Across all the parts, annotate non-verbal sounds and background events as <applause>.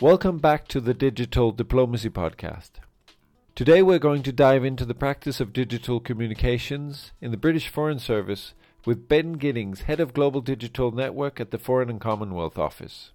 Welcome back to the Digital Diplomacy Podcast. Today we're going to dive into the practice of digital communications in the British Foreign Service with Ben Giddings, Head of Global Digital Network at the Foreign and Commonwealth Office.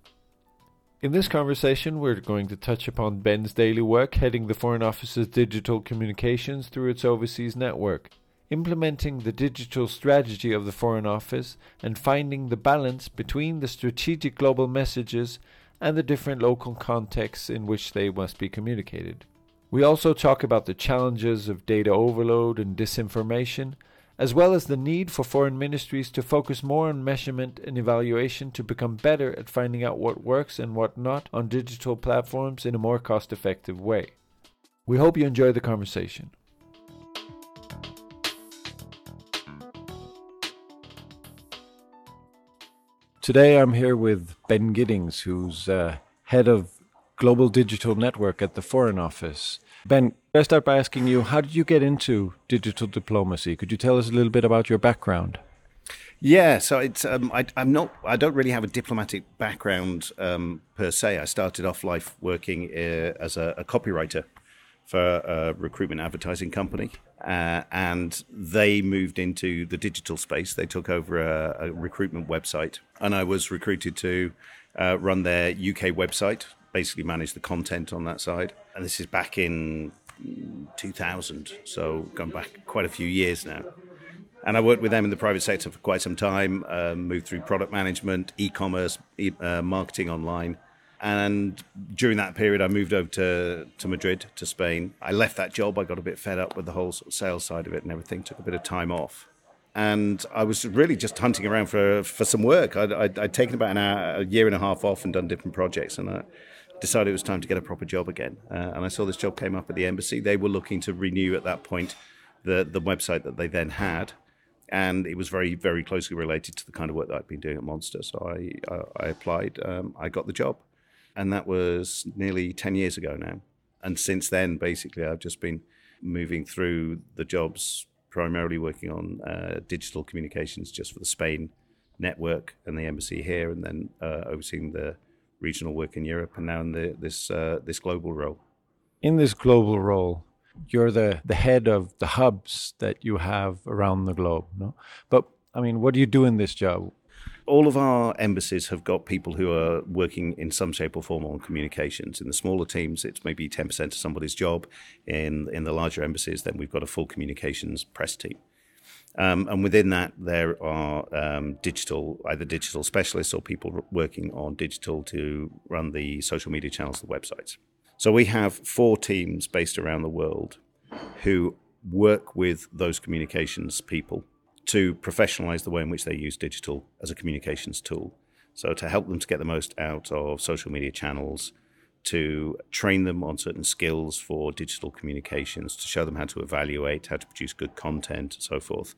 In this conversation, we're going to touch upon Ben's daily work heading the Foreign Office's digital communications through its overseas network, implementing the digital strategy of the Foreign Office, and finding the balance between the strategic global messages and the different local contexts in which they must be communicated. We also talk about the challenges of data overload and disinformation as well as the need for foreign ministries to focus more on measurement and evaluation to become better at finding out what works and what not on digital platforms in a more cost effective way. We hope you enjoy the conversation. Today I'm here with Ben Giddings, who's uh, head of Global Digital Network at the Foreign Office. Ben, I start by asking you, how did you get into digital diplomacy? Could you tell us a little bit about your background? Yeah, so it's um, I, am not I don't really have a diplomatic background um, per se. I started off life working uh, as a, a, copywriter for a recruitment advertising company, uh, and they moved into the digital space. They took over a, a recruitment website, and I was recruited to uh, run their UK website, basically manage the content on that side. And this is back in 2000, so going back quite a few years now. And I worked with them in the private sector for quite some time, uh, moved through product management, e commerce, e- uh, marketing online. And during that period, I moved over to, to Madrid, to Spain. I left that job. I got a bit fed up with the whole sort of sales side of it and everything, took a bit of time off. And I was really just hunting around for, for some work. I'd, I'd, I'd taken about an hour, a year and a half off and done different projects. And I, decided it was time to get a proper job again. Uh, and I saw this job came up at the embassy. They were looking to renew at that point the the website that they then had, and it was very very closely related to the kind of work that I'd been doing at Monster. So I I, I applied. Um, I got the job, and that was nearly ten years ago now. And since then, basically, I've just been moving through the jobs, primarily working on uh, digital communications just for the Spain network and the embassy here, and then uh, overseeing the regional work in Europe, and now in the, this uh, this global role. In this global role, you're the the head of the hubs that you have around the globe. No, but I mean, what do you do in this job? All of our embassies have got people who are working in some shape or form on communications. In the smaller teams, it's maybe 10% of somebody's job. In in the larger embassies, then we've got a full communications press team. Um, and within that, there are um, digital, either digital specialists or people working on digital to run the social media channels, the websites. So we have four teams based around the world who work with those communications people to professionalize the way in which they use digital as a communications tool. So to help them to get the most out of social media channels, to train them on certain skills for digital communications, to show them how to evaluate, how to produce good content, and so forth,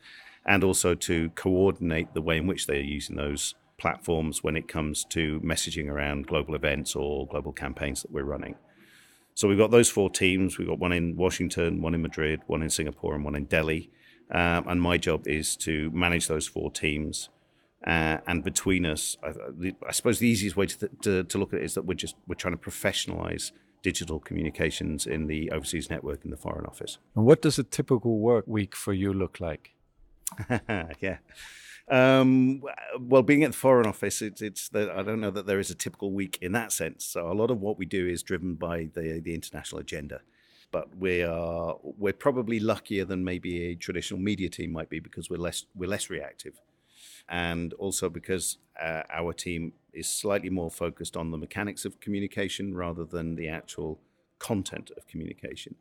and also to coordinate the way in which they're using those platforms when it comes to messaging around global events or global campaigns that we're running. So we've got those four teams. We've got one in Washington, one in Madrid, one in Singapore, and one in Delhi. Um, and my job is to manage those four teams uh, and between us, I, I, suppose the easiest way to, to, to, look at it is that we're just we're trying to professionalize digital communications in the overseas network in the Foreign Office. And what does a typical work week for you look like? <laughs> yeah. Um, well, being at the Foreign Office, it's, it's the, I don't know that there is a typical week in that sense. So a lot of what we do is driven by the the international agenda. But we are we're probably luckier than maybe a traditional media team might be because we're less we're less reactive and also because uh, our team is slightly more focused on the mechanics of communication rather than the actual content of communication.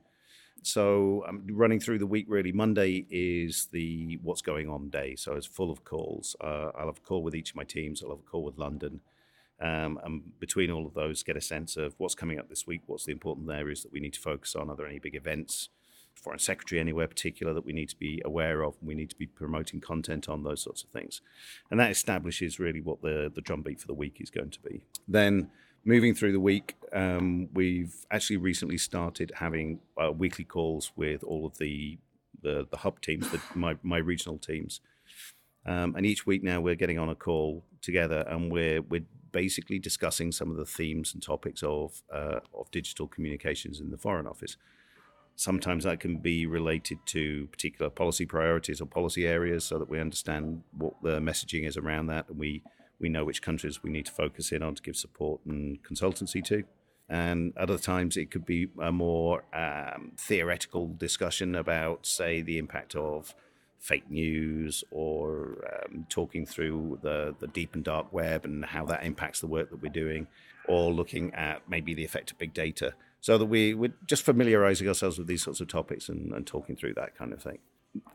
So I'm um, running through the week really. Monday is the what's going on day, so it's full of calls. Uh, I'll have a call with each of my teams. I'll have a call with London, um, and between all of those, get a sense of what's coming up this week. What's the important areas that we need to focus on? Are there any big events? foreign secretary anywhere particular that we need to be aware of. We need to be promoting content on those sorts of things. And that establishes really what the, the drumbeat for the week is going to be. Then moving through the week, um, we've actually recently started having uh, weekly calls with all of the, the, the hub teams, the, my, my regional teams. Um, and each week now we're getting on a call together and we're, we're basically discussing some of the themes and topics of, uh, of digital communications in the Foreign Office. Sometimes that can be related to particular policy priorities or policy areas so that we understand what the messaging is around that and we, we know which countries we need to focus in on to give support and consultancy to. And other times it could be a more um, theoretical discussion about, say, the impact of fake news or um, talking through the, the deep and dark web and how that impacts the work that we're doing, or looking at maybe the effect of big data so that we, we're just familiarizing ourselves with these sorts of topics and, and talking through that kind of thing.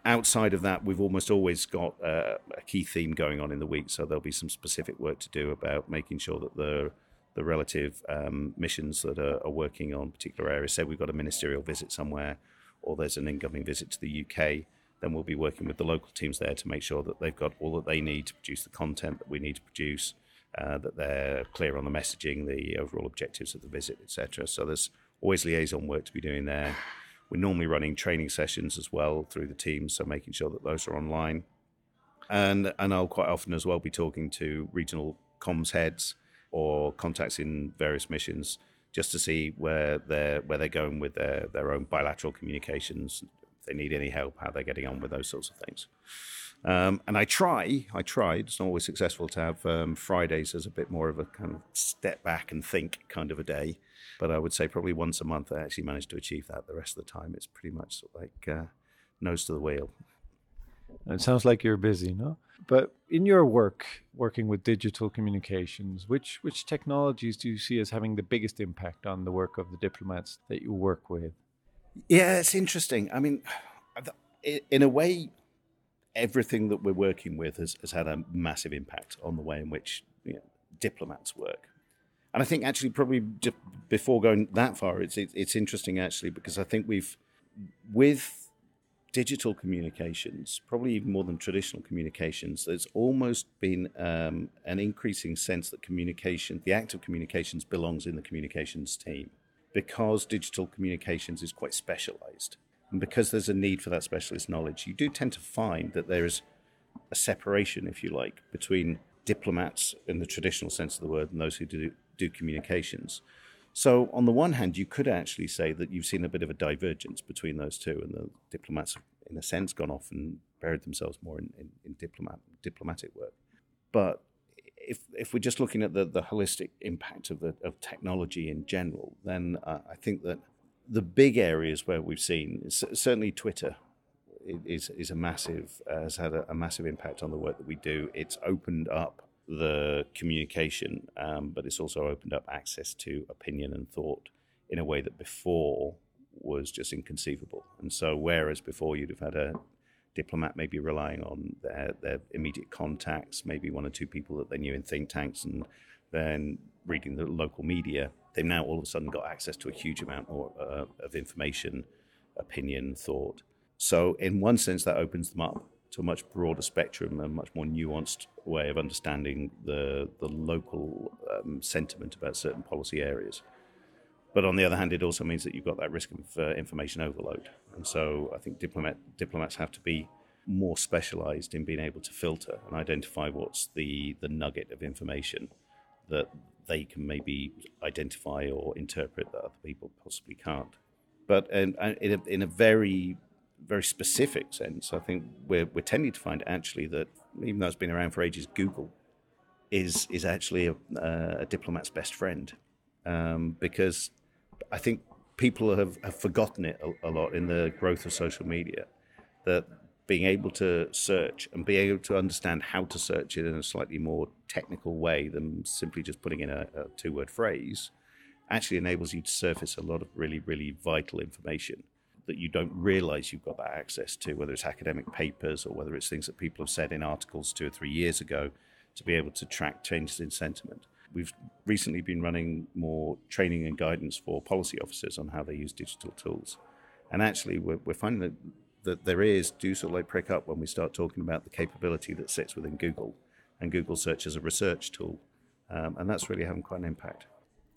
Outside of that, we've almost always got uh, a key theme going on in the week, so there'll be some specific work to do about making sure that the the relative um, missions that are, are, working on particular areas. Say we've got a ministerial visit somewhere, or there's an incoming visit to the UK, then we'll be working with the local teams there to make sure that they've got all that they need to produce the content that we need to produce, uh, that they're clear on the messaging, the overall objectives of the visit, etc. So there's always liaison work to be doing there. We're normally running training sessions as well through the teams, so making sure that those are online. And and I'll quite often as well be talking to regional comms heads or contacts in various missions just to see where they're where they're going with their, their own bilateral communications. They need any help, how they're getting on with those sorts of things. Um, and I try, I tried, it's not always successful to have um, Fridays as a bit more of a kind of step back and think kind of a day. But I would say probably once a month I actually managed to achieve that. The rest of the time it's pretty much sort of like uh, nose to the wheel. It sounds like you're busy, no? But in your work, working with digital communications, which which technologies do you see as having the biggest impact on the work of the diplomats that you work with? Yeah, it's interesting. I mean, <sighs> in a way, everything that we're working with has, has had a massive impact on the way in which you know, diplomats work. And I think actually, probably before going that far, it's, it's interesting actually because I think we've with digital communications, probably even more than traditional communications, there's almost been um, an increasing sense that communication, the act of communications, belongs in the communications team because digital communications is quite specialized. And because there's a need for that specialist knowledge, you do tend to find that there is a separation, if you like, between diplomats in the traditional sense of the word and those who do, do communications. So, on the one hand, you could actually say that you've seen a bit of a divergence between those two, and the diplomats have, in a sense, gone off and buried themselves more in, in, in diplomat, diplomatic work. But if, if we're just looking at the, the holistic impact of, the, of technology in general, then uh, I think that the big areas where we've seen certainly Twitter is is a massive uh, has had a, a, massive impact on the work that we do. It's opened up the communication, um, but it's also opened up access to opinion and thought in a way that before was just inconceivable. And so, whereas before you'd have had a diplomat may be relying on their, their immediate contacts, maybe one or two people that they knew in think tanks, and then reading the local media, they've now all of a sudden got access to a huge amount more uh, of information, opinion, thought. So, in one sense, that opens them up to a much broader spectrum, a much more nuanced way of understanding the the local um, sentiment about certain policy areas. But on the other hand, it also means that you've got that risk of uh, information overload, and so I think diplomat, diplomats have to be more specialised in being able to filter and identify what's the the nugget of information that they can maybe identify or interpret that other people possibly can't. But in, in, a, in a very very specific sense, I think we're, we're tending to find actually that even though it's been around for ages, Google is is actually a, a diplomat's best friend um, because I think people have, have forgotten it a, a, lot in the growth of social media that being able to search and being able to understand how to search it in a slightly more technical way than simply just putting in a, a two word phrase actually enables you to surface a lot of really, really vital information that you don't realize you've got that access to, whether it's academic papers or whether it's things that people have said in articles two or three years ago, to be able to track changes in sentiment. We've recently been running more training and guidance for policy officers on how they use digital tools. And actually, we're, we're finding that, that there is, do sort of like prick up when we start talking about the capability that sits within Google and Google Search as a research tool. Um, and that's really having quite an impact.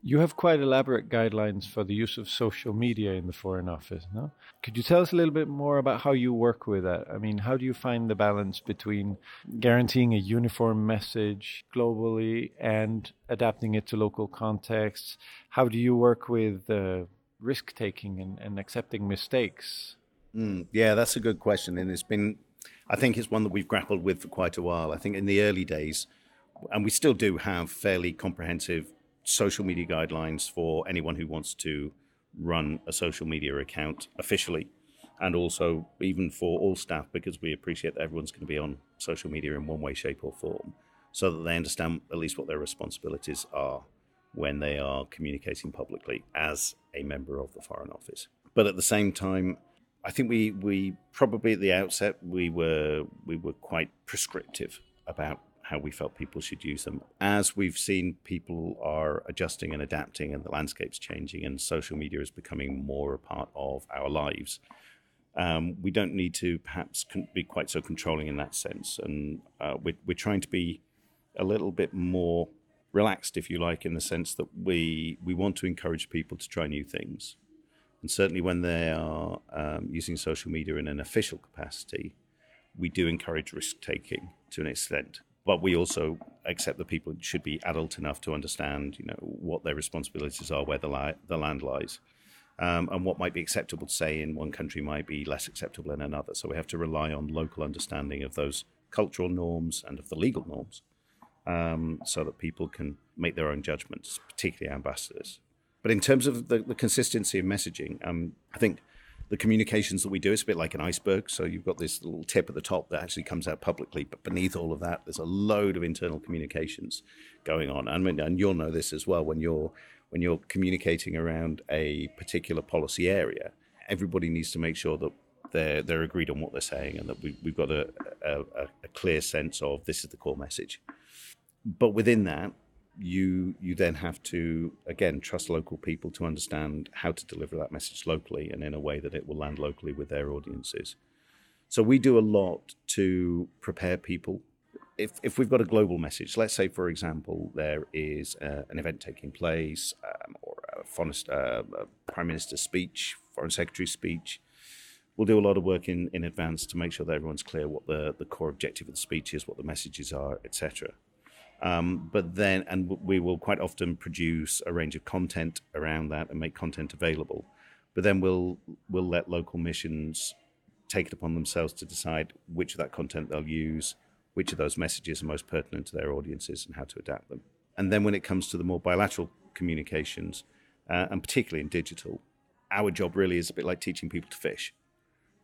You have quite elaborate guidelines for the use of social media in the Foreign Office, no? Could you tell us a little bit more about how you work with that? I mean, how do you find the balance between guaranteeing a uniform message globally and adapting it to local contexts? How do you work with uh, risk taking and, and, accepting mistakes? Mm, yeah, that's a good question. And it's been, I think it's one that we've grappled with for quite a while. I think in the early days, and we still do have fairly comprehensive social media guidelines for anyone who wants to run a social media account officially and also even for all staff because we appreciate that everyone's going to be on social media in one way shape or form so that they understand at least what their responsibilities are when they are communicating publicly as a member of the foreign office. But at the same time i think we we probably at the outset we were we were quite prescriptive about how we felt people should use them. As we've seen, people are adjusting and adapting, and the landscape's changing, and social media is becoming more a part of our lives. Um, we don't need to perhaps be quite so controlling in that sense, and uh, we're, we're trying to be a little bit more relaxed, if you like, in the sense that we we want to encourage people to try new things, and certainly when they are um, using social media in an official capacity, we do encourage risk taking to an extent but we also accept that people should be adult enough to understand, you know, what their responsibilities are, where the, li- the land lies, um, and what might be acceptable to say in one country might be less acceptable in another. So we have to rely on local understanding of those cultural norms and of the legal norms, um, so that people can make their own judgments, particularly ambassadors. But in terms of the, the consistency of messaging, um, I think the communications that we do, it's a bit like an iceberg. So you've got this little tip at the top that actually comes out publicly, but beneath all of that, there's a load of internal communications going on. And, and you'll know this as well when you're when you're communicating around a particular policy area. Everybody needs to make sure that they're they're agreed on what they're saying and that we, we've got a, a, a clear sense of this is the core message. But within that, you you then have to again trust local people to understand how to deliver that message locally and in a way that it will land locally with their audiences. So we do a lot to prepare people. If if we've got a global message, let's say for example there is uh, an event taking place um, or a, foreign, uh, a prime minister's speech, foreign secretary's speech. We'll do a lot of work in, in advance to make sure that everyone's clear what the, the core objective of the speech is, what the messages are, etc. Um, but then, and we will quite often produce a range of content around that and make content available. But then we'll we'll let local missions take it upon themselves to decide which of that content they'll use, which of those messages are most pertinent to their audiences, and how to adapt them. And then when it comes to the more bilateral communications, uh, and particularly in digital, our job really is a bit like teaching people to fish.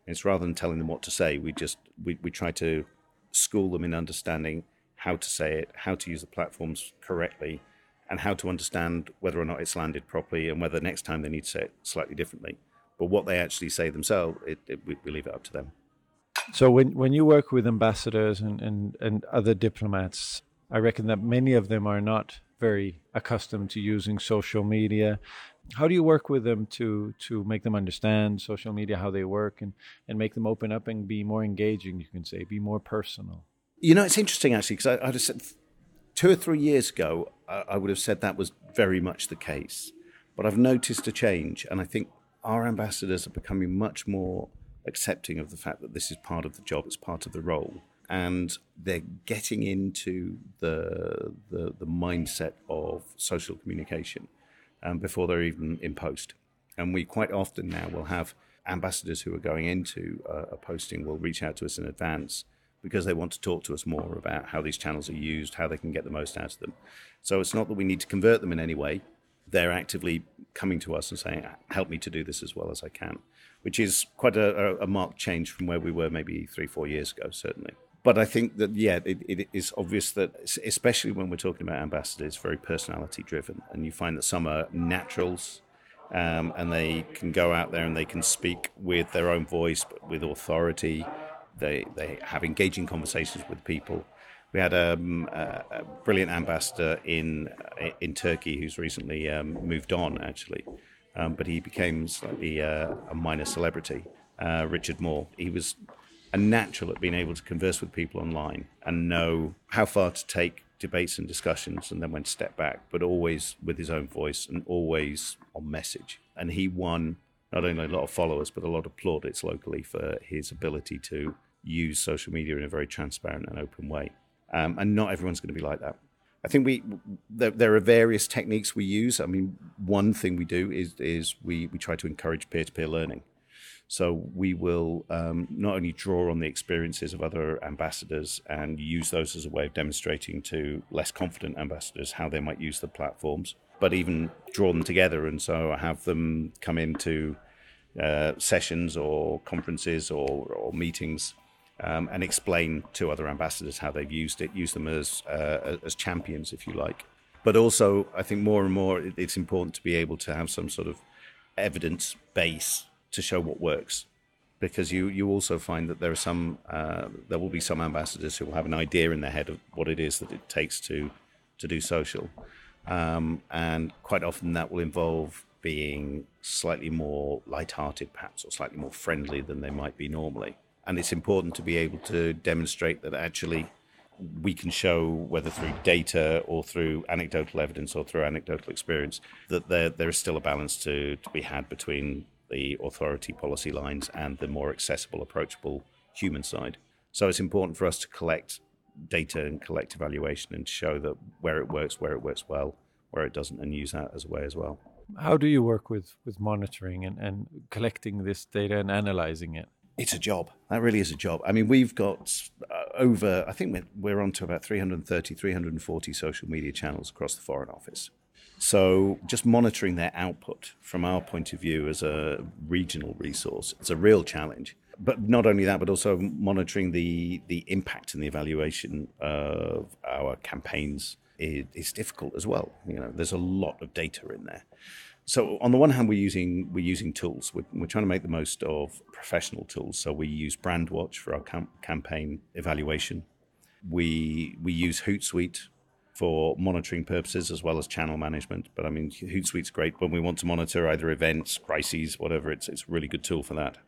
It's rather than telling them what to say, we just we, we try to school them in understanding how to say it, how to use the platforms correctly, and how to understand whether or not it's landed properly and whether next time they need to say it slightly differently. But what they actually say themselves, it, it, we, leave it up to them. So when when you work with ambassadors and, and, and other diplomats, I reckon that many of them are not very accustomed to using social media. How do you work with them to to make them understand social media, how they work, and, and make them open up and be more engaging? You can say, be more personal. You know, it's interesting actually because I, would have said two or three years ago, I, I would have said that was very much the case. But I've noticed a change, and I think our ambassadors are becoming much more accepting of the fact that this is part of the job, it's part of the role, and they're getting into the the, the mindset of social communication um, before they're even in post. And we quite often now will have ambassadors who are going into a posting will reach out to us in advance because they want to talk to us more about how these channels are used, how they can get the most out of them. So it's not that we need to convert them in any way. They're actively coming to us and saying, help me to do this as well as I can, which is quite a, a marked change from where we were maybe three, four years ago, certainly. But I think that, yeah, it, it is obvious that, especially when we're talking about ambassadors, very personality driven. And you find that some are naturals um, and they can go out there and they can speak with their own voice, but with authority they they have engaging conversations with people. We had um, a, brilliant ambassador in in Turkey who's recently um, moved on, actually, um, but he became slightly uh, a minor celebrity. Uh, Richard Moore. He was a natural at being able to converse with people online and know how far to take debates and discussions and then when to step back, but always with his own voice and always on message. And he won not only a lot of followers, but a lot of plaudits locally for his ability to use social media in a very transparent and open way. Um, and not everyone's going to be like that. I think we there, there, are various techniques we use. I mean, one thing we do is is we we try to encourage peer to peer learning. So we will um, not only draw on the experiences of other ambassadors and use those as a way of demonstrating to less confident ambassadors how they might use the platforms, but even draw them together and so have them come into uh, sessions or conferences or, or meetings um, and explain to other ambassadors how they've used it, use them as uh, as champions, if you like. But also, I think more and more it's important to be able to have some sort of evidence base to show what works, because you you also find that there are some uh, there will be some ambassadors who will have an idea in their head of what it is that it takes to to do social, um, and quite often that will involve being slightly more light-hearted, perhaps, or slightly more friendly than they might be normally and it's important to be able to demonstrate that actually we can show whether through data or through anecdotal evidence or through anecdotal experience that there there is still a balance to, to be had between the authority policy lines and the more accessible approachable human side. So it's important for us to collect data and collect evaluation and show that where it works where it works well where it doesn't and use that as a way as well. How do you work with with monitoring and, and collecting this data and analyzing it it's a job. That really is a job. I mean, we've got uh, over, I think we're, we're on to about 330, 340 social media channels across the Foreign Office. So just monitoring their output from our point of view as a regional resource, it's a real challenge. But not only that, but also monitoring the, the impact and the evaluation of our campaigns is, is difficult as well. You know, there's a lot of data in there so on the one hand, we're using we're using tools. We're, we're trying to make the most of professional tools. So we use Brandwatch for our cam- campaign evaluation. We we use Hootsuite for monitoring purposes as well as channel management. But I mean, Hootsuite's great when we want to monitor either events, crises, whatever. It's it's a really good tool for that.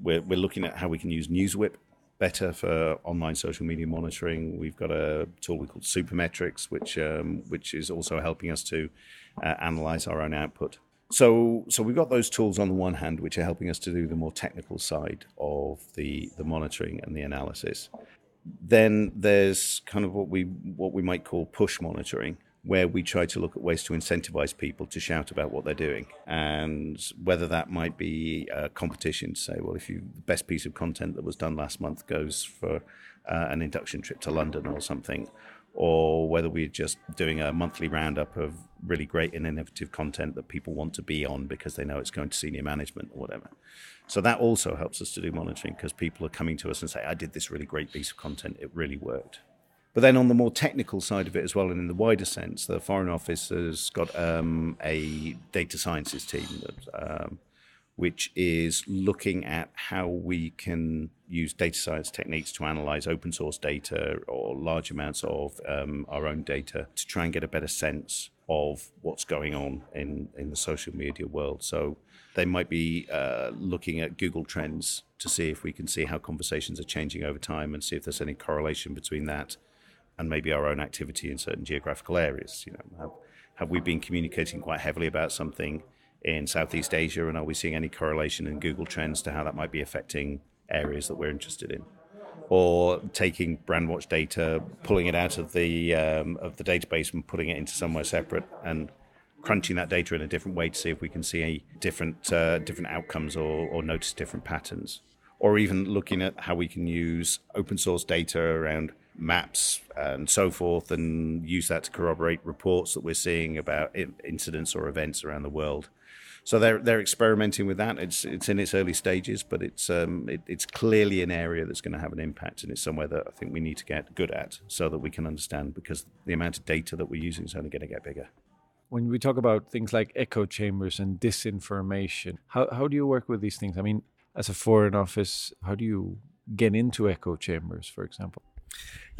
We're we're looking at how we can use NewsWhip better for online social media monitoring. We've got a tool we call Supermetrics, which um, which is also helping us to uh, analyze our own output. So, so we've got those tools on the one hand, which are helping us to do the more technical side of the the monitoring and the analysis. Then there's kind of what we what we might call push monitoring, where we try to look at ways to incentivize people to shout about what they're doing, and whether that might be a competition to say, well, if you the best piece of content that was done last month goes for uh, an induction trip to London or something, or whether we're just doing a monthly roundup of really great and innovative content that people want to be on because they know it's going to senior management or whatever. So that also helps us to do monitoring because people are coming to us and say, I did this really great piece of content, it really worked. But then on the more technical side of it as well, and in the wider sense, the Foreign Office has got um, a data sciences team that, um, which is looking at how we can use data science techniques to analyze open source data or large amounts of um, our own data to try and get a better sense of what's going on in, in the social media world. So they might be uh, looking at Google Trends to see if we can see how conversations are changing over time and see if there's any correlation between that and maybe our own activity in certain geographical areas. You know, have, have we been communicating quite heavily about something in Southeast Asia, and are we seeing any correlation in Google Trends to how that might be affecting areas that we're interested in? Or taking Brandwatch data, pulling it out of the um, of the database and putting it into somewhere separate, and crunching that data in a different way to see if we can see different uh, different outcomes or, or notice different patterns. Or even looking at how we can use open source data around maps and so forth and use that to corroborate reports that we're seeing about incidents or events around the world. So they're they're experimenting with that. It's it's in its early stages, but it's um, it, it's clearly an area that's going to have an impact, and it's somewhere that I think we need to get good at so that we can understand because the amount of data that we're using is only going to get bigger. When we talk about things like echo chambers and disinformation, how how do you work with these things? I mean, as a foreign office, how do you get into echo chambers, for example?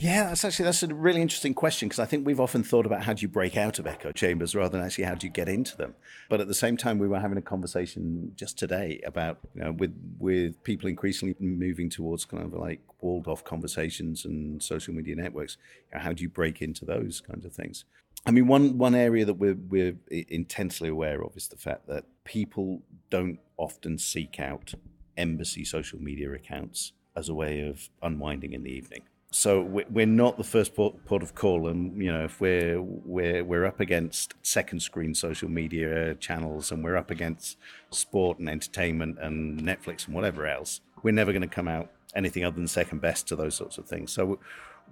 Yeah, that's actually that's a really interesting question because I think we've often thought about how do you break out of echo chambers rather than actually how do you get into them. But at the same time, we were having a conversation just today about you know, with with people increasingly moving towards kind of like walled off conversations and social media networks. You know, how do you break into those kinds of things? I mean, one one area that we're we're intensely aware of is the fact that people don't often seek out embassy social media accounts as a way of unwinding in the evening so we're not the first port, of call, and you know if we're we're we're up against second screen social media channels, and we're up against sport and entertainment and Netflix and whatever else, we're never going to come out anything other than second best to those sorts of things. So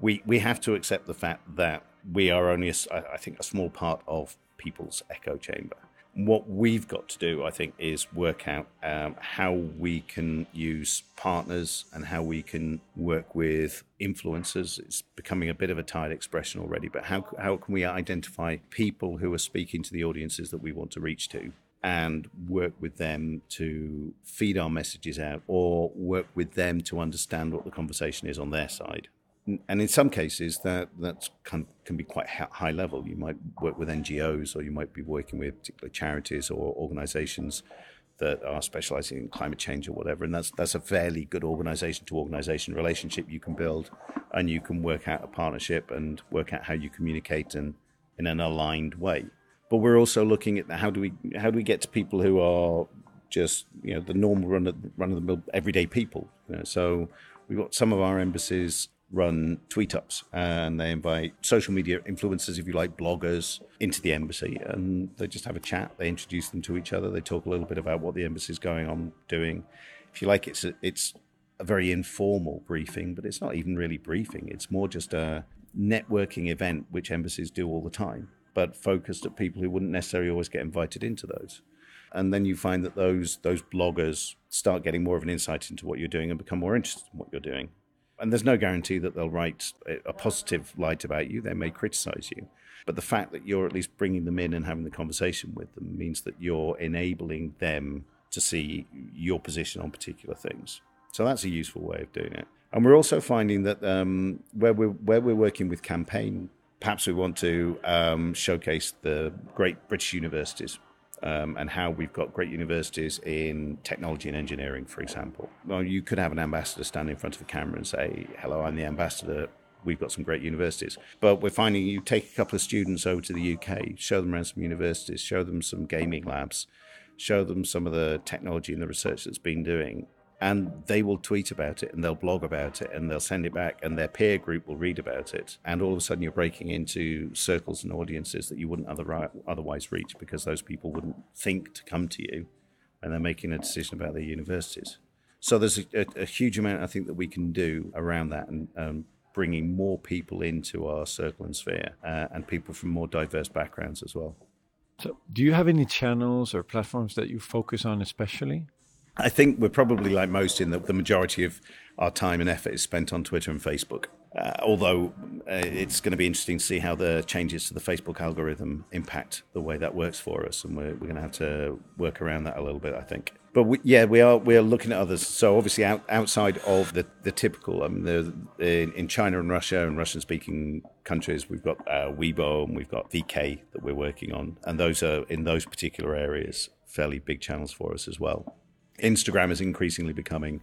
we we have to accept the fact that we are only, a, I think, a small part of people's echo chamber what we've got to do, I think, is work out um, how we can use partners and how we can work with influencers. It's becoming a bit of a tired expression already, but how, how can we identify people who are speaking to the audiences that we want to reach to? And work with them to feed our messages out, or work with them to understand what the conversation is on their side and in some cases that that can, can be quite high level. You might work with NGOs, or you might be working with particular charities or organisations that are specialising in climate change or whatever. And that's that's a fairly good organisation to organisation relationship you can build, and you can work out a partnership and work out how you communicate and in an aligned way. But we're also looking at how do we how do we get to people who are just you know the normal run of run of the mill everyday people. You know, so we've got some of our embassies run tweet ups and they invite social media influencers, if you like, bloggers into the embassy and they just have a chat. They introduce them to each other. They talk a little bit about what the embassy is going on doing. If you like, it's a, it's a very informal briefing, but it's not even really briefing. It's more just a networking event, which embassies do all the time, but focused at people who wouldn't necessarily always get invited into those. And then you find that those those bloggers start getting more of an insight into what you're doing and become more interested in what you're doing and there's no guarantee that they'll write a positive light about you. They may criticize you. But the fact that you're at least bringing them in and having the conversation with them means that you're enabling them to see your position on particular things. So that's a useful way of doing it. And we're also finding that um, where we're where we're working with campaign, perhaps we want to um, showcase the great British universities um, and how we've got great universities in technology and engineering, for example. Well, you could have an ambassador stand in front of a camera and say, "Hello, I'm the ambassador." We've got some great universities, but we're finding you take a couple of students over to the UK, show them around some universities, show them some gaming labs, show them some of the technology and the research that's been doing, and they will tweet about it and they'll blog about it and they'll send it back and their peer group will read about it. And all of a sudden you're breaking into circles and audiences that you wouldn't other, otherwise reach because those people wouldn't think to come to you and they're making a decision about their universities. So there's a, a, a huge amount i think that we can do around that and um, bringing more people into our circle and sphere uh, and people from more diverse backgrounds as well. So do you have any channels or platforms that you focus on especially I think we're probably like most in that the majority of our time and effort is spent on Twitter and Facebook. Uh, although uh, it's going to be interesting to see how the changes to the Facebook algorithm impact the way that works for us, and we're, we're going to have to work around that a little bit, I think. But we, yeah, we are we are looking at others. So obviously, out, outside of the, the typical, I mean, the, in, in China and Russia and Russian-speaking countries, we've got uh, Weibo and we've got VK that we're working on, and those are in those particular areas fairly big channels for us as well. Instagram is increasingly becoming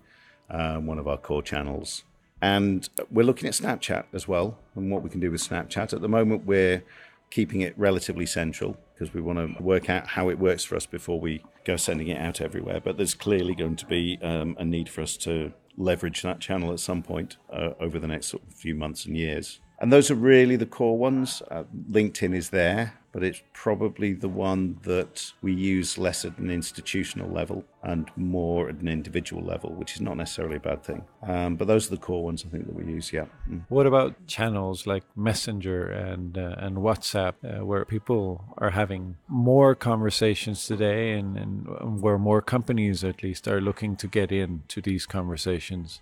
um, one of our core channels. And we're looking at Snapchat as well and what we can do with Snapchat. At the moment, we're keeping it relatively central because we want to work out how it works for us before we go sending it out everywhere. But there's clearly going to be um, a need for us to leverage that channel at some point uh, over the next sort of few months and years. And those are really the core ones. Uh, LinkedIn is there but it's probably the one that we use less at an institutional level and more at an individual level, which is not necessarily a bad thing. Um, but those are the core ones I think that we use. Yeah. Mm. What about channels like Messenger and uh, and WhatsApp, uh, where people are having more conversations today, and, and where more companies at least are looking to get into these conversations?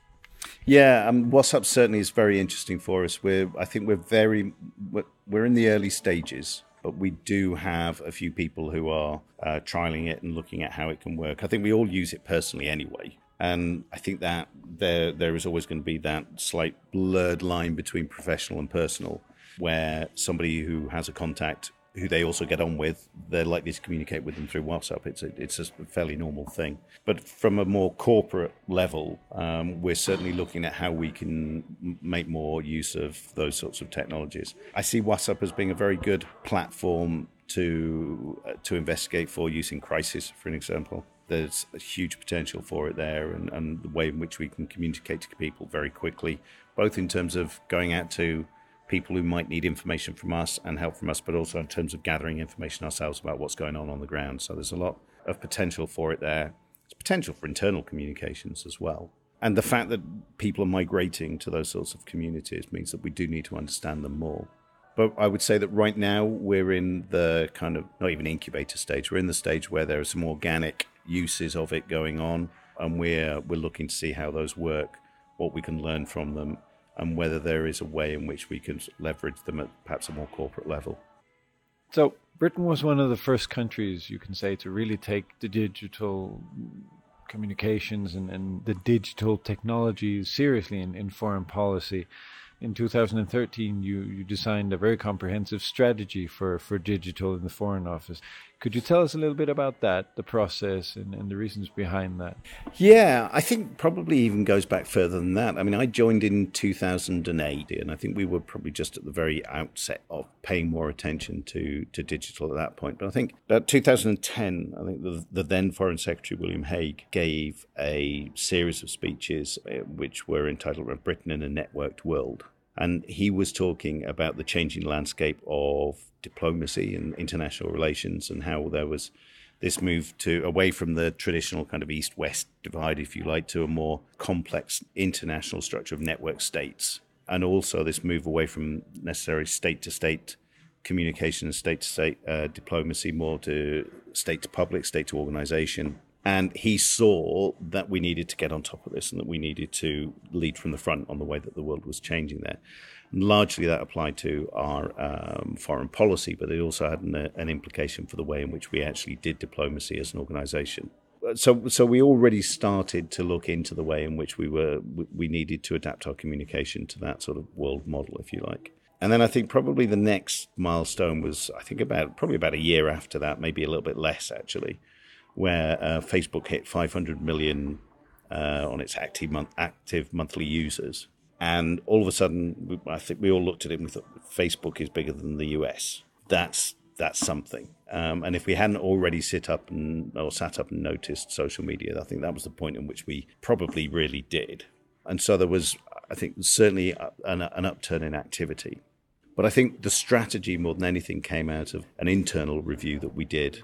Yeah, um, WhatsApp certainly is very interesting for us. We're, I think we're very, we're, we're in the early stages but we do have a few people who are uh, trialing it and looking at how it can work. I think we all use it personally anyway. And I think that there there is always going to be that slight blurred line between professional and personal, where somebody who has a contact who they also get on with, they're likely to communicate with them through WhatsApp. It's a, it's a fairly normal thing. But from a more corporate level, um, we're certainly looking at how we can make more use of those sorts of technologies. I see WhatsApp as being a very good platform to uh, to investigate for use in crisis, for an example. There's a huge potential for it there, and, and the way in which we can communicate to people very quickly, both in terms of going out to people who might need information from us and help from us, but also in terms of gathering information ourselves about what's going on on the ground. So there's a lot of potential for it there. There's potential for internal communications as well. And the fact that people are migrating to those sorts of communities means that we do need to understand them more. But I would say that right now we're in the kind of not even incubator stage. We're in the stage where there are some organic uses of it going on, and we're we're looking to see how those work, what we can learn from them, and whether there is a way in which we can leverage them at perhaps a more corporate level. So Britain was one of the first countries, you can say, to really take the digital communications and, and the digital technologies seriously in, in foreign policy in 2013, you, you designed a very comprehensive strategy for, for digital in the Foreign Office. Could you tell us a little bit about that, the process, and, and the reasons behind that? Yeah, I think probably even goes back further than that. I mean, I joined in 2008, and I think we were probably just at the very outset of paying more attention to, to digital at that point. But I think about 2010, I think the, the then Foreign Secretary William Hague gave a series of speeches uh, which were entitled Britain in a Networked World. And he was talking about the changing landscape of diplomacy and international relations and how there was this move to away from the traditional kind of east west divide, if you like, to a more complex international structure of network states. And also this move away from necessarily state to state communication and state to state uh, diplomacy, more to state to public, state to organization, and he saw that we needed to get on top of this and that we needed to lead from the front on the way that the world was changing there. And largely that applied to our um, foreign policy, but it also had an, an, implication for the way in which we actually did diplomacy as an organization. So, so we already started to look into the way in which we were we needed to adapt our communication to that sort of world model, if you like. And then I think probably the next milestone was I think about probably about a year after that, maybe a little bit less actually, where uh, Facebook hit 500 million uh, on its active, month, active monthly users. And all of a sudden, I think we all looked at it and we thought Facebook is bigger than the US. That's that's something. Um, and if we hadn't already sit up and or sat up and noticed social media, I think that was the point in which we probably really did. And so there was, I think, certainly an, an upturn in activity. But I think the strategy more than anything came out of an internal review that we did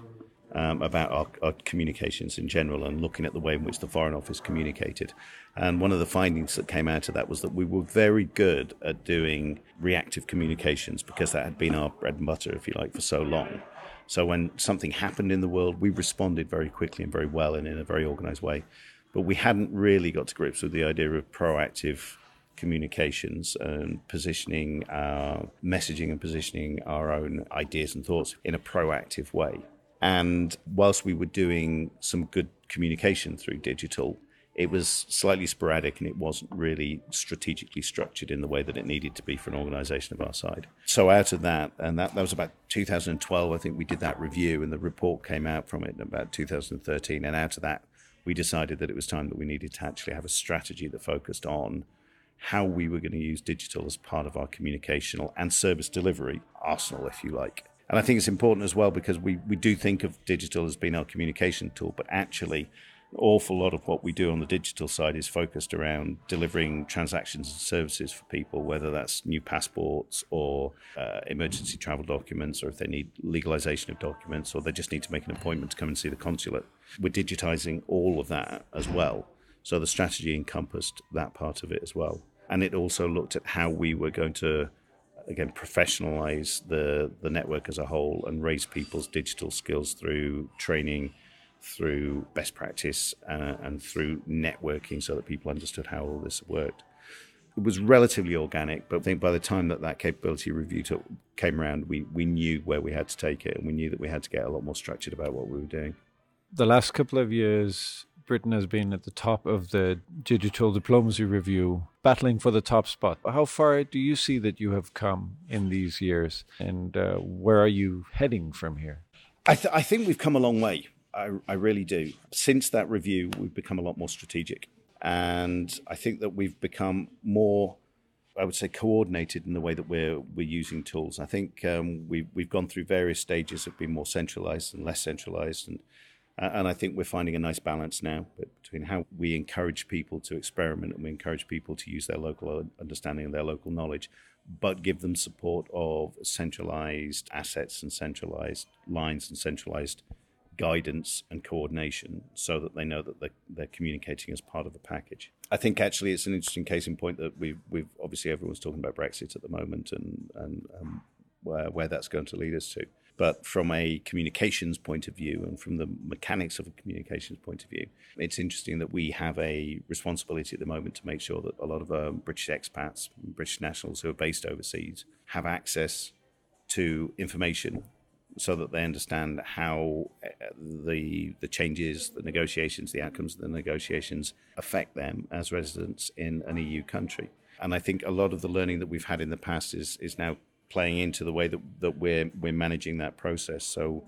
um, about our, our, communications in general and looking at the way in which the Foreign Office communicated. And one of the findings that came out of that was that we were very good at doing reactive communications because that had been our bread and butter, if you like, for so long. So when something happened in the world, we responded very quickly and very well and in a very organized way. But we hadn't really got to grips with the idea of proactive communications and positioning our messaging and positioning our own ideas and thoughts in a proactive way. And whilst we were doing some good communication through digital, it was slightly sporadic and it wasn't really strategically structured in the way that it needed to be for an organization of our side. So out of that, and that, that was about 2012, I think we did that review and the report came out from it about 2013. And out of that, we decided that it was time that we needed to actually have a strategy that focused on how we were going to use digital as part of our communicational and service delivery arsenal, if you like. And I think it's important as well because we, we do think of digital as being our communication tool, but actually, an awful lot of what we do on the digital side is focused around delivering transactions and services for people, whether that's new passports or uh, emergency travel documents, or if they need legalization of documents, or they just need to make an appointment to come and see the consulate. We're digitizing all of that as well. So the strategy encompassed that part of it as well. And it also looked at how we were going to again professionalize the the network as a whole and raise people's digital skills through training through best practice uh, and through networking so that people understood how all this worked. It was relatively organic but i think by the time that that capability review took, came around we we knew where we had to take it and we knew that we had to get a lot more structured about what we were doing. The last couple of years Britain has been at the top of the Digital Diplomacy Review, battling for the top spot. How far do you see that you have come in these years, and uh, where are you heading from here? I, th- I think we've come a long way. I, I really do. Since that review, we've become a lot more strategic. And I think that we've become more I would say coordinated in the way that we're we're using tools. I think um, we've we've gone through various stages of being more centralized and less centralized, and and I think we're finding a nice balance now between how we encourage people to experiment and we encourage people to use their local understanding and their local knowledge, but give them support of centralized assets and centralized lines and centralized guidance and coordination so that they know that they're, they're communicating as part of the package. I think actually it's an interesting case in point that we've, we've obviously everyone's talking about Brexit at the moment and, and um, where, where that's going to lead us to. But from a communications point of view and from the mechanics of a communications point of view, it's interesting that we have a responsibility at the moment to make sure that a lot of um, British expats, British nationals who are based overseas, have access to information so that they understand how uh, the the changes, the negotiations, the outcomes of the negotiations affect them as residents in an EU country. And I think a lot of the learning that we've had in the past is is now playing into the way that, that we're we're managing that process. So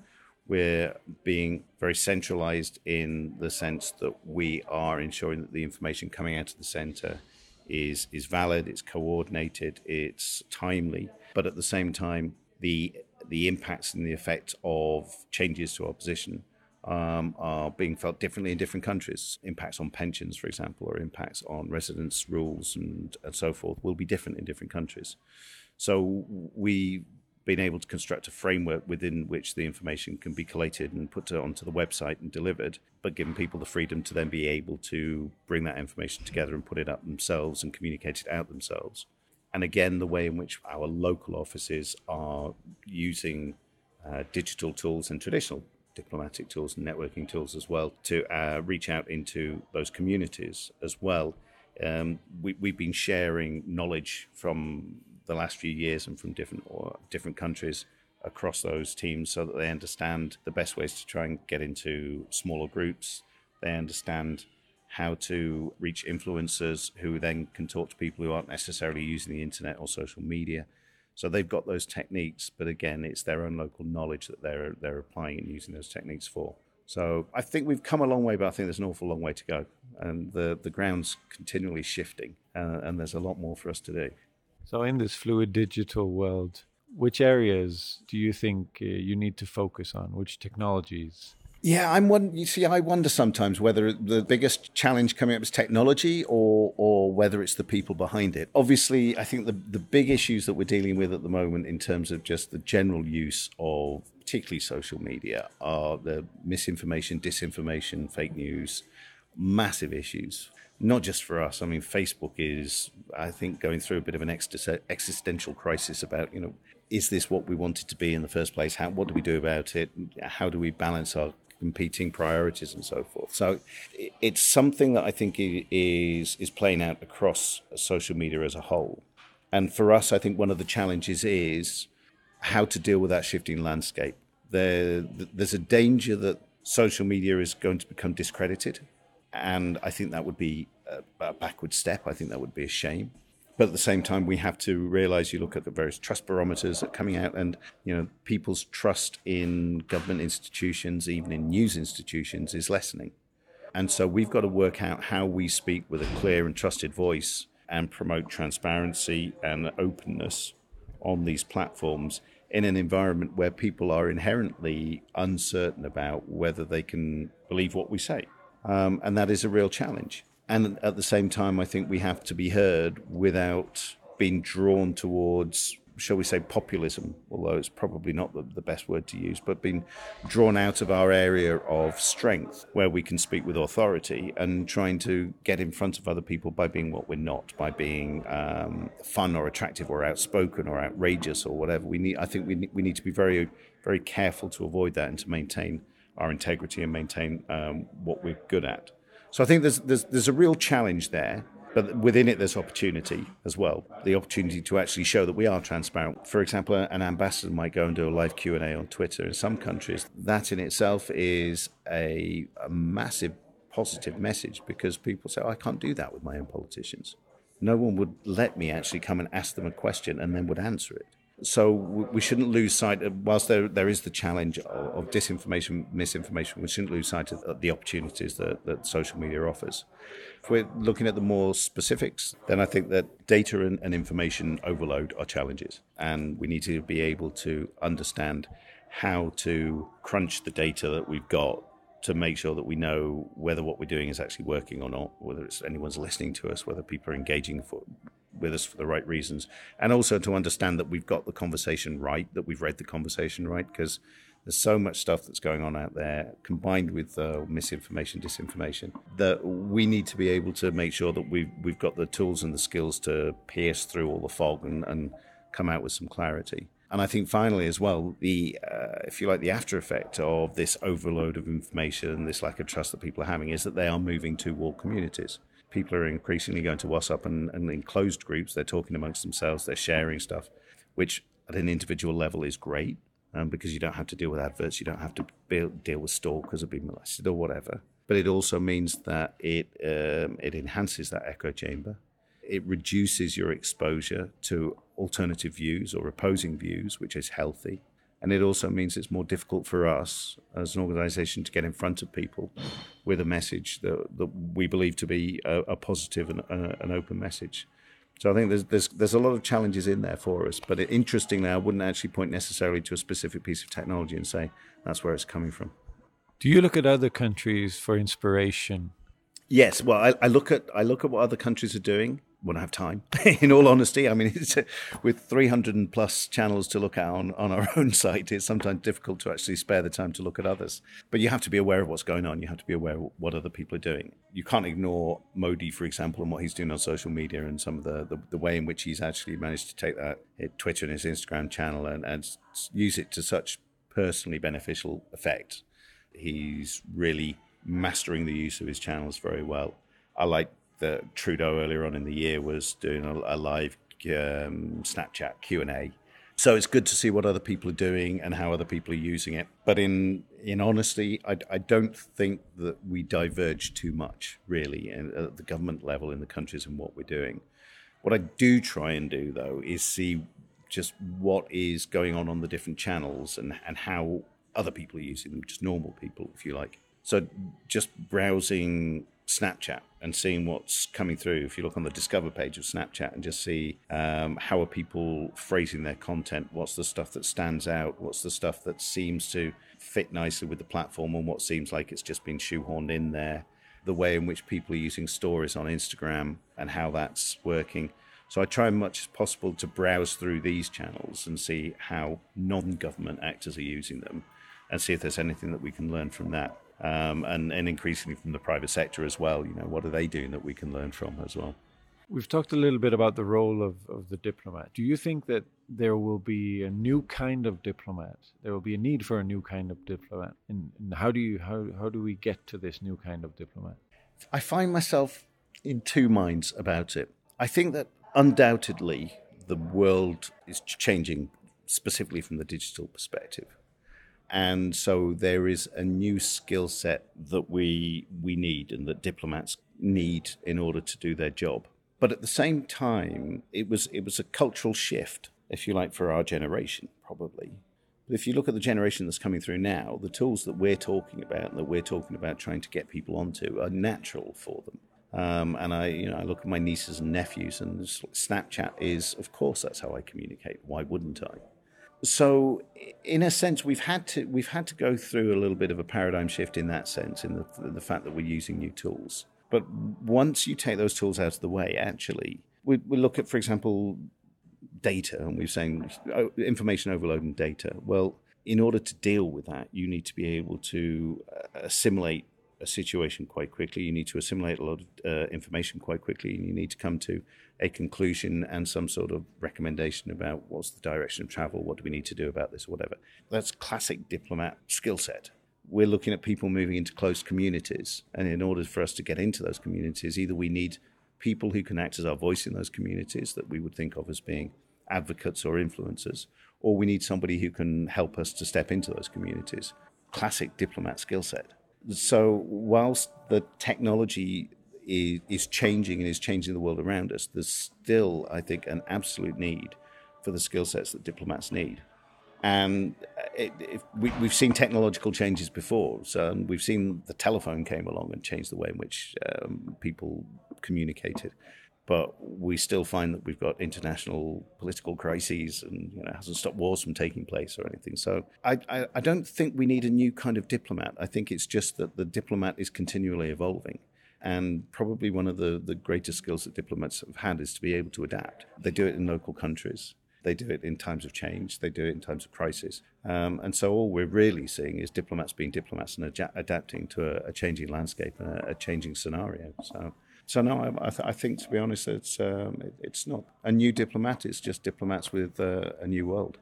we're being very centralized in the sense that we are ensuring that the information coming out of the center is is valid, it's coordinated, it's timely, but at the same time the the impacts and the effect of changes to our position um, are being felt differently in different countries. Impacts on pensions, for example, or impacts on residence rules and, and so forth will be different in different countries. So we've been able to construct a framework within which the information can be collated and put onto the website and delivered, but giving people the freedom to then be able to bring that information together and put it up themselves and communicate it out themselves and again, the way in which our local offices are using uh, digital tools and traditional diplomatic tools and networking tools as well to uh, reach out into those communities as well. Um, we, have been sharing knowledge from the last few years and from different or different countries across those teams so that they understand the best ways to try and get into smaller groups. They understand how to reach influencers who then can talk to people who aren't necessarily using the internet or social media. So they've got those techniques, but again, it's their own local knowledge that they're they're applying and using those techniques for. So I think we've come a long way, but I think there's an awful long way to go, and the the ground's continually shifting, uh, and there's a lot more for us to do. So in this fluid digital world, which areas do you think uh, you need to focus on? Which technologies? Yeah, I'm one. You see, I wonder sometimes whether the biggest challenge coming up is technology or or whether it's the people behind it. Obviously, I think the the big issues that we're dealing with at the moment in terms of just the general use of particularly social media are the misinformation, disinformation, fake news, massive issues. Not just for us. I mean, Facebook is, I think, going through a bit of an existential crisis about, you know, is this what we wanted to be in the first place? How, what do we do about it? How do we balance our competing priorities and so forth. So it's something that I think is is playing out across social media as a whole. And for us, I think one of the challenges is how to deal with that shifting landscape. There, there's a danger that social media is going to become discredited, and I think that would be a backward step. I think that would be a shame. But at the same time, we have to realize you look at the various trust barometers that are coming out, and you know people's trust in government institutions, even in news institutions, is lessening. And so we've got to work out how we speak with a clear and trusted voice and promote transparency and openness on these platforms in an environment where people are inherently uncertain about whether they can believe what we say. Um, and that is a real challenge and at the same time, I think we have to be heard without being drawn towards, shall we say, populism, although it's probably not the, the best word to use, but being drawn out of our area of strength where we can speak with authority and trying to get in front of other people by being what we're not, by being um, fun or attractive or outspoken or outrageous or whatever. We need, I think we we need to be very, very careful to avoid that and to maintain our integrity and maintain um, what we're good at. So I think there's, there's, there's a real challenge there. But within it, there's opportunity as well. The opportunity to actually show that we are transparent. For example, an ambassador might go and do a live Q and A on Twitter. In some countries, that in itself is a, a massive positive message because people say, oh, I can't do that with my own politicians. No one would let me actually come and ask them a question and then would answer it. So we shouldn't lose sight of, whilst there, there is the challenge of, of disinformation, misinformation, we shouldn't lose sight of the opportunities that, that social media offers. If we're looking at the more specifics, then I think that data and, and information overload are challenges. And we need to be able to understand how to crunch the data that we've got to make sure that we know whether what we're doing is actually working or not, whether it's anyone's listening to us, whether people are engaging for, with us for the right reasons, and also to understand that we've got the conversation right, that we've read the conversation right, because there's so much stuff that's going on out there, combined with uh, misinformation, disinformation, that we need to be able to make sure that we've we've got the tools and the skills to pierce through all the fog and, and come out with some clarity. And I think finally, as well, the uh, if you like, the after effect of this overload of information, this lack of trust that people are having, is that they are moving to walled communities. People are increasingly going to WhatsApp and, and in closed groups. They're talking amongst themselves. They're sharing stuff, which at an individual level is great um, because you don't have to deal with adverts. You don't have to deal with stalkers or being molested or whatever. But it also means that it um, it enhances that echo chamber it reduces your exposure to alternative views or opposing views, which is healthy. And it also means it's more difficult for us as an organization to get in front of people with a message that, that we believe to be a, a positive and a, an open message. So I think there's, there's, there's a lot of challenges in there for us. But it, interestingly, I wouldn't actually point necessarily to a specific piece of technology and say that's where it's coming from. Do you look at other countries for inspiration? Yes. Well, I, I look at I look at what other countries are doing won't have time. <laughs> In all honesty, I mean, <laughs> uh, with 300 plus channels to look at on, on our <laughs> own site, it's sometimes difficult to actually spare the time to look at others. But you have to be aware of what's going on. You have to be aware of what other people are doing. You can't ignore Modi, for example, and what he's doing on social media and some of the, the, the way in which he's actually managed to take that Twitter and his Instagram channel and, and use it to such personally beneficial effect. He's really mastering the use of his channels very well. I like that Trudeau earlier on in the year was doing a, a live um, Snapchat Q and A. So it's good to see what other people are doing and how other people are using it. But in in honesty, I, I don't think that we diverge too much, really, at the government level in the countries and what we're doing. What I do try and do, though, is see just what is going on on the different channels and, and how other people are using them, just normal people, if you like. So just browsing Snapchat and seeing what's coming through. If you look on the Discover page of Snapchat and just see um, how are people phrasing their content, what's the stuff that stands out, what's the stuff that seems to fit nicely with the platform, and what seems like it's just been shoehorned in there. The way in which people are using stories on Instagram and how that's working. So I try as much as possible to browse through these channels and see how non-government actors are using them, and see if there's anything that we can learn from that um, and, and increasingly from the private sector as well. You know, what are they doing that we can learn from as well? We've talked a little bit about the role of, of the diplomat. Do you think that there will be a new kind of diplomat? There will be a need for a new kind of diplomat, and, and how do you how how do we get to this new kind of diplomat? I find myself in two minds about it. I think that undoubtedly the world is changing, specifically from the digital perspective and so there is a new skill set that we we need and that diplomats need in order to do their job. But at the same time, it was it was a cultural shift, if you like, for our generation, probably. But if you look at the generation that's coming through now, the tools that we're talking about and that we're talking about trying to get people onto are natural for them. Um, and I, you know, I look at my nieces and nephews, and Snapchat is, of course, that's how I communicate. Why wouldn't I? So in a sense we've had to we've had to go through a little bit of a paradigm shift in that sense in the, the fact that we're using new tools but once you take those tools out of the way actually we, we look at for example data and we're saying oh, information overload and data well in order to deal with that you need to be able to uh, assimilate a situation quite quickly. You need to assimilate a lot of uh, information quite quickly, and you need to come to a conclusion and some sort of recommendation about what's the direction of travel, what do we need to do about this, or whatever. That's classic diplomat skill set. We're looking at people moving into closed communities, and in order for us to get into those communities, either we need people who can act as our voice in those communities that we would think of as being advocates or influencers, or we need somebody who can help us to step into those communities. Classic diplomat skill set So, whilst the technology is, is changing and is changing the world around us, there's still, I think, an absolute need for the skill sets that diplomats need. And it, it, we, have seen technological changes before. So we've seen the telephone came along and changed the way in which um, people communicated. But we still find that we've got international political crises and you know, hasn't stopped wars from taking place or anything. So I, I, I don't think we need a new kind of diplomat. I think it's just that the diplomat is continually evolving. And probably one of the, the greatest skills that diplomats have had is to be able to adapt. They do it in local countries. They do it in times of change. They do it in times of crisis. Um, and so all we're really seeing is diplomats being diplomats and ad- adapting to a, a, changing landscape and a, a, changing scenario. So, so no, I, I, th- I think to be honest, it's um, it, it's not a new diplomat. It's just diplomats with uh, a new world.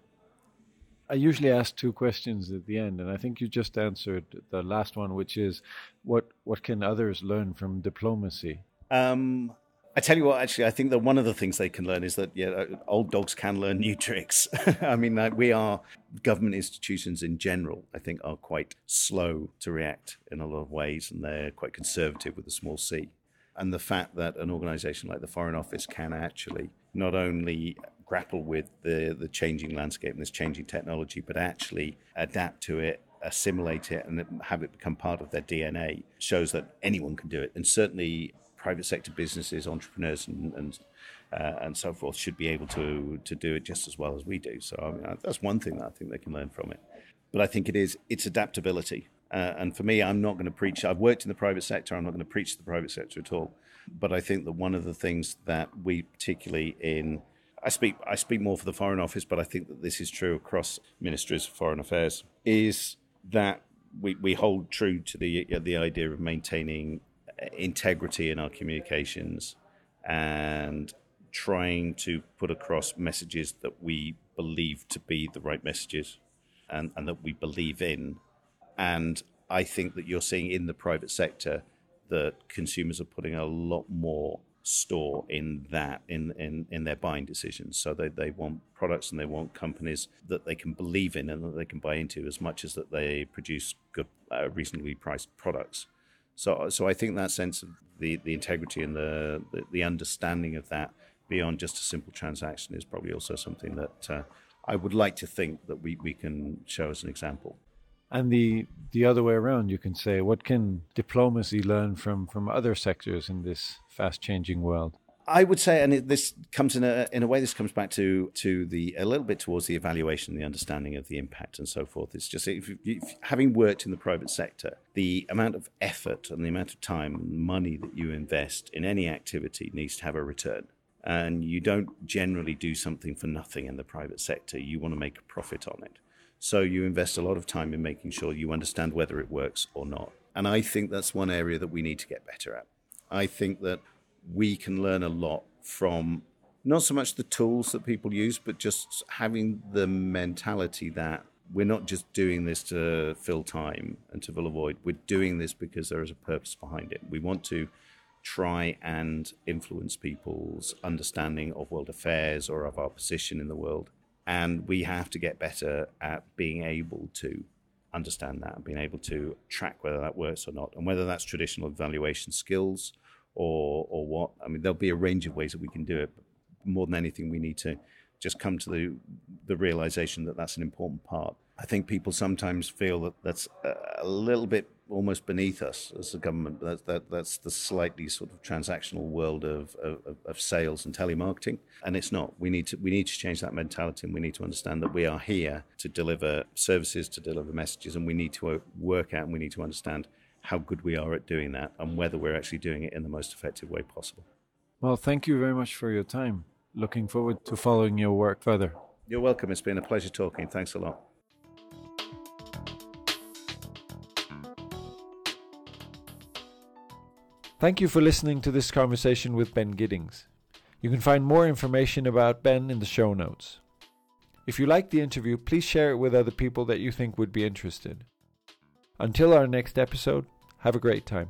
I usually ask two questions at the end, and I think you just answered the last one, which is, what what can others learn from diplomacy? Um, I tell you what, actually, I think that one of the things they can learn is that yeah, old dogs can learn new tricks. <laughs> I mean, like we are government institutions in general. I think are quite slow to react in a lot of ways, and they're quite conservative with a small c. And the fact that an organisation like the Foreign Office can actually not only grapple with the, the changing landscape and this changing technology, but actually adapt to it, assimilate it, and have it become part of their DNA shows that anyone can do it. And certainly, private sector businesses, entrepreneurs, and and, uh, and so forth should be able to to do it just as well as we do. So I mean, that's one thing that I think they can learn from it. But I think it is it's adaptability. Uh, and for me, I'm not going to preach. I've worked in the private sector. I'm not going to preach the private sector at all. But I think that one of the things that we particularly in I speak I speak more for the Foreign Office, but I think that this is true across ministries of foreign affairs. Is that we, we hold true to the the idea of maintaining uh, integrity in our communications and trying to put across messages that we believe to be the right messages and, and that we believe in. And I think that you're seeing in the private sector that consumers are putting a lot more store in that in, in, in their buying decisions. So they, they want products and they want companies that they can believe in and that they can buy into as much as that they produce good, uh, reasonably priced products. So so I think that sense of the, the integrity and the, the, the understanding of that beyond just a simple transaction is probably also something that uh, I would like to think that we, we can show as an example. And the the other way around, you can say, what can diplomacy learn from from other sectors in this fast changing world? I would say, and it, this comes in a in a way. This comes back to to the a little bit towards the evaluation, the understanding of the impact, and so forth. It's just if, if, having worked in the private sector, the amount of effort and the amount of time and money that you invest in any activity needs to have a return. And you don't generally do something for nothing in the private sector. You want to make a profit on it. So you invest a lot of time in making sure you understand whether it works or not. And I think that's one area that we need to get better at. I think that we can learn a lot from not so much the tools that people use, but just having the mentality that we're not just doing this to fill time and to fill a void. We're doing this because there is a purpose behind it. We want to try and influence people's understanding of world affairs or of our position in the world and we have to get better at being able to understand that and being able to track whether that works or not, and whether that's traditional evaluation skills or or what. I mean, there'll be a range of ways that we can do it. But more than anything, we need to just come to the the realization that that's an important part. I think people sometimes feel that that's a little bit almost beneath us as a government. That, that that's the slightly sort of transactional world of, of, of sales and telemarketing, and it's not. We need to we need to change that mentality, and we need to understand that we are here to deliver services, to deliver messages, and we need to work out and we need to understand how good we are at doing that, and whether we're actually doing it in the most effective way possible. Well, thank you very much for your time. Looking forward to following your work further. You're welcome. It's been a pleasure talking. Thanks a lot. Thank you for listening to this conversation with Ben Giddings. You can find more information about Ben in the show notes. If you liked the interview, please share it with other people that you think would be interested. Until our next episode, have a great time.